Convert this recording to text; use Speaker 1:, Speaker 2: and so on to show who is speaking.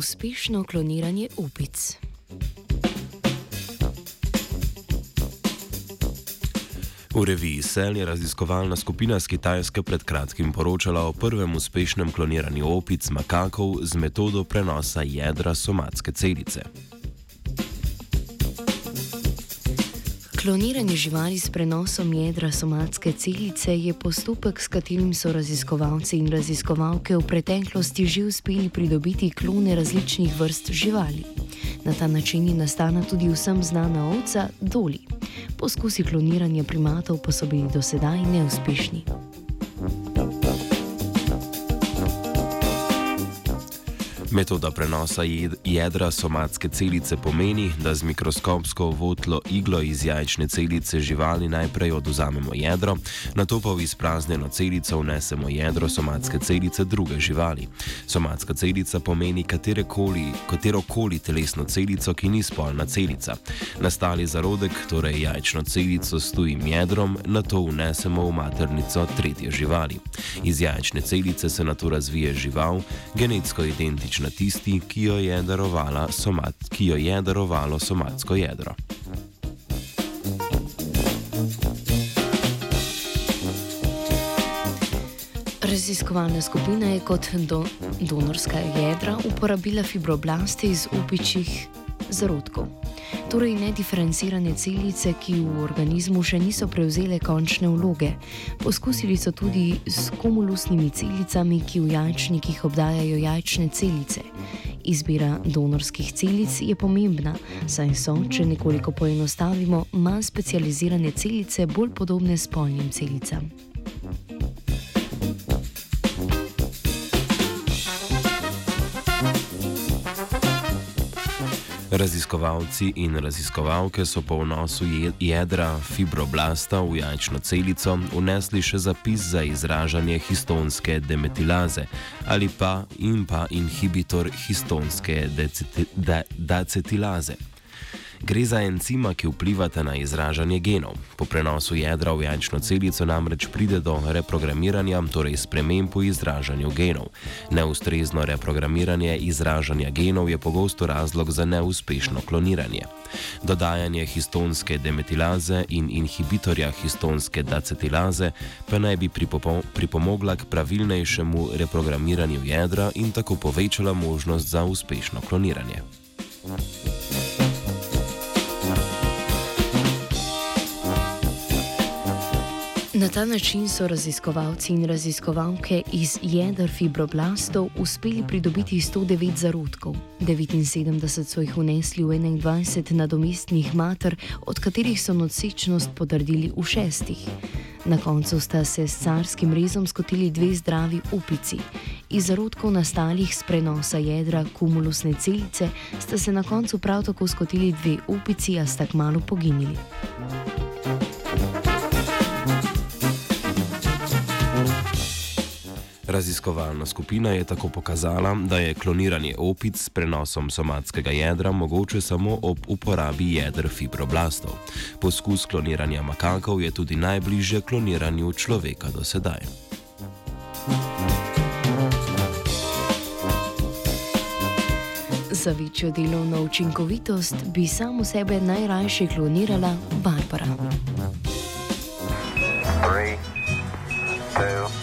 Speaker 1: Uspešno kloniranje upic.
Speaker 2: V reviji Sel je raziskovalna skupina z Kitajske pred kratkim poročala o prvem uspešnem kloniranju opic makakov z metodo prenosa jedra somatske celice.
Speaker 1: Kloniranje živali s prenosom jedra somatske celice je postopek, s katerim so raziskovalci in raziskovalke v preteklosti že uspeli pridobiti klone različnih vrst živali. Na ta način je nastala tudi vsem znana ovca Doli. Poskusi kloniranja primatov pa so bili do sedaj neuspešni.
Speaker 2: Metoda prenosa jedra somatske celice pomeni, da z mikroskopsko votlo iglo iz jajčne celice živali najprej oduzamemo jedro, na to pa v izpraznjeno celico vnesemo jedro somatske celice druge živali. Somatska celica pomeni katero koli telesno celico, ki ni spolna celica. Nastali zarodek, torej jajčno celico s tujim jedrom, na to vnesemo v maternico tretje živali. Iz jajčne celice se na to razvije žival, genetsko identična na tisti, ki jo je, somat, ki jo je darovalo somatsko jedro.
Speaker 1: Raziskovalna skupina je kot do, donorska jedra uporabila fibroblaste iz upičjih zarodkov torej nediferencirane celice, ki v organizmu še niso prevzele končne vloge. Poskusili so tudi s komulusnimi celicami, ki v jajčnikih obdajajo jajčne celice. Izbira donorskih celic je pomembna, saj so, če nekoliko poenostavimo, manj specializirane celice bolj podobne spolnim celicam.
Speaker 2: Raziskovalci in raziskovalke so po vnosu jedra fibroblasta v jajčno celico vnesli še zapis za izražanje histonske demetilaze ali pa in pa inhibitor histonske decetilaze. Gre za encima, ki vplivata na izražanje genov. Po prenosu jedra v jajčno celico namreč pride do reprogramiranja, torej sprememb v izražanju genov. Neustrezno reprogramiranje izražanja genov je pogosto razlog za neuspešno kloniranje. Dodajanje histonske demetilaze in inhibitorja histonske dacetilaze pa naj bi pripomogla k pravilnejšemu reprogramiranju jedra in tako povečala možnost za uspešno kloniranje. Thank you.
Speaker 1: Na ta način so raziskovalci in raziskovalke iz jedr fibroblastov uspeli pridobiti 109 zarodkov. 79 so jih unesli v 21 nadomestnih mater, od katerih so nosečnost potrdili v šestih. Na koncu sta se s carskim rezom skotili dve zdravi upici. Iz zarodkov nastalih z prenosa jedra kumulusne celice sta se na koncu prav tako skotili dve upici, a sta kmalo poginili.
Speaker 2: Raziskovalna skupina je tako pokazala, da je kloniranje opic s prenosom somatskega jedra mogoče samo ob uporabi jedr fibroblastov. Poskus kloniranja makakov je tudi najbližje kloniranju človeka do sedaj.
Speaker 1: Za večjo delovno učinkovitost bi samo sebe najrajše klonirala Barbara. Three.